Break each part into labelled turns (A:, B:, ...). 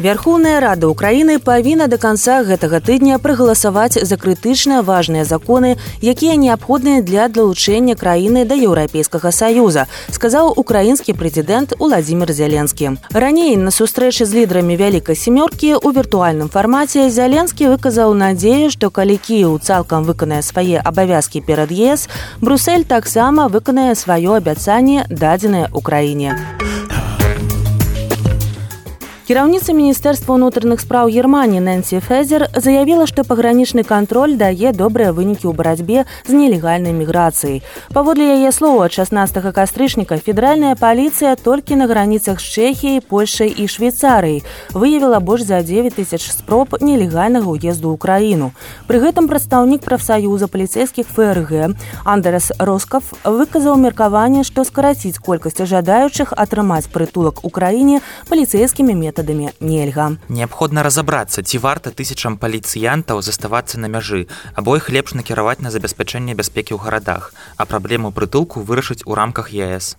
A: Вярхоўная рада ўкраіны павінна да канца гэтага тыдня прагаласаваць за крытычна важныя законы, якія неабходныя для далучэння краіны да еўрапейскага саюза, сказаў украінскі прэзідэнт Уладзімир Зяленскі. Раней на сустрэчы з лідарамі вялікай семёркі ў віртуальным фармаце Зяленскі выказаў надзею, што калі Кіў цалкам выканае свае абавязкі перад ЕС, Брусель таксама выканае сваё абяцанне дадзенае ўкраіне. Кіраўніца міністэрства ўнутраных спраў Геррманіі Нэнсі Фезер заявіла, што пагранічны кантроль дае добрыя вынікі ў барацьбе з нелегальнай міграцыяй. Паводле яе слова 16 кастрычніка федэральная паліцыя толькі на граніцах з Чэхіяй, Польшай і Швейцарыяй выявіла больш за 9 тысяч спроб нелегальнага ўезду ў краіну. Пры гэтым прадстаўнік прафсаюза паліцейскіх ФРГ Андерас Роскаф выказаў меркаванне, што скараціць колькасць жадаючых атрымаць прытулак у краіне паліцейскімі метадамі метадамі нельга.
B: Неабходна разабрацца, ці варта тысячам паліцыянтаў заставацца на мяжы, або іх лепш накіраваць на забеспячэнне бяспекі ў гарадах, а праблему прытулку вырашыць у рамках ЕС.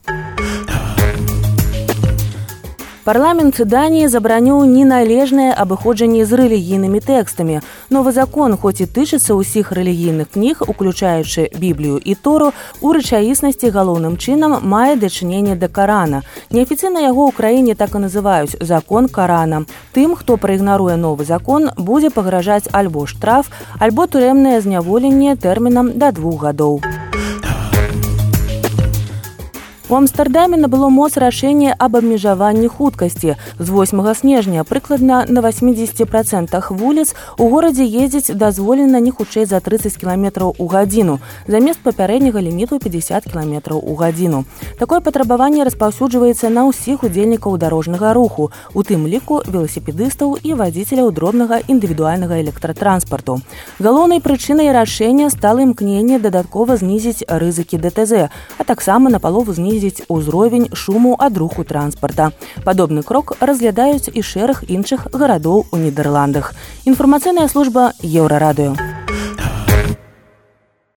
A: Парламент Даніі забараніў неналежнае абыходжанне з рэлігійнымі тэкстамі. Новы закон, хоць і тычыцца ўсіх рэлігійных кніг, уключаючы біблію і тору, у рэчаіснасці галоўным чынам мае дачыненне да карана. Неафіцыйна яго ў краіне так і называюць закон карана. Тым, хто праігнаруе новы закон, будзе пагражаць альбо штраф, альбо турэмнае зняволенне тэрмінам да двух гадоў. У амстардаме набыло моц рашэнне аб абмежаванні хуткасці з 8 снежня прыкладна на 80 процентах вуліц у горадзе ездзіць дазволена не хутчэй за 30 кіламетраў у гадзіну замест папярэдняга ліміту 50 кіламетраў у гадзіну такое патрабаванне распаўсюджваецца на ўсіх удзельнікаў дарожнага руху у тым ліку веласіпедыстаў і вадзіцеляў дробнага індывідуальнага электратранспарту галоўнай прычынай рашэння стала імкненне дадаткова знізіць рызыкі дТЗ а таксама на палову знізіць знізіць узровень шуму ад руху транспарта. Падобны крок разглядаюць і шэраг іншых гарадоў у нідерландах. Інфармацыйная служба еўрарадыё.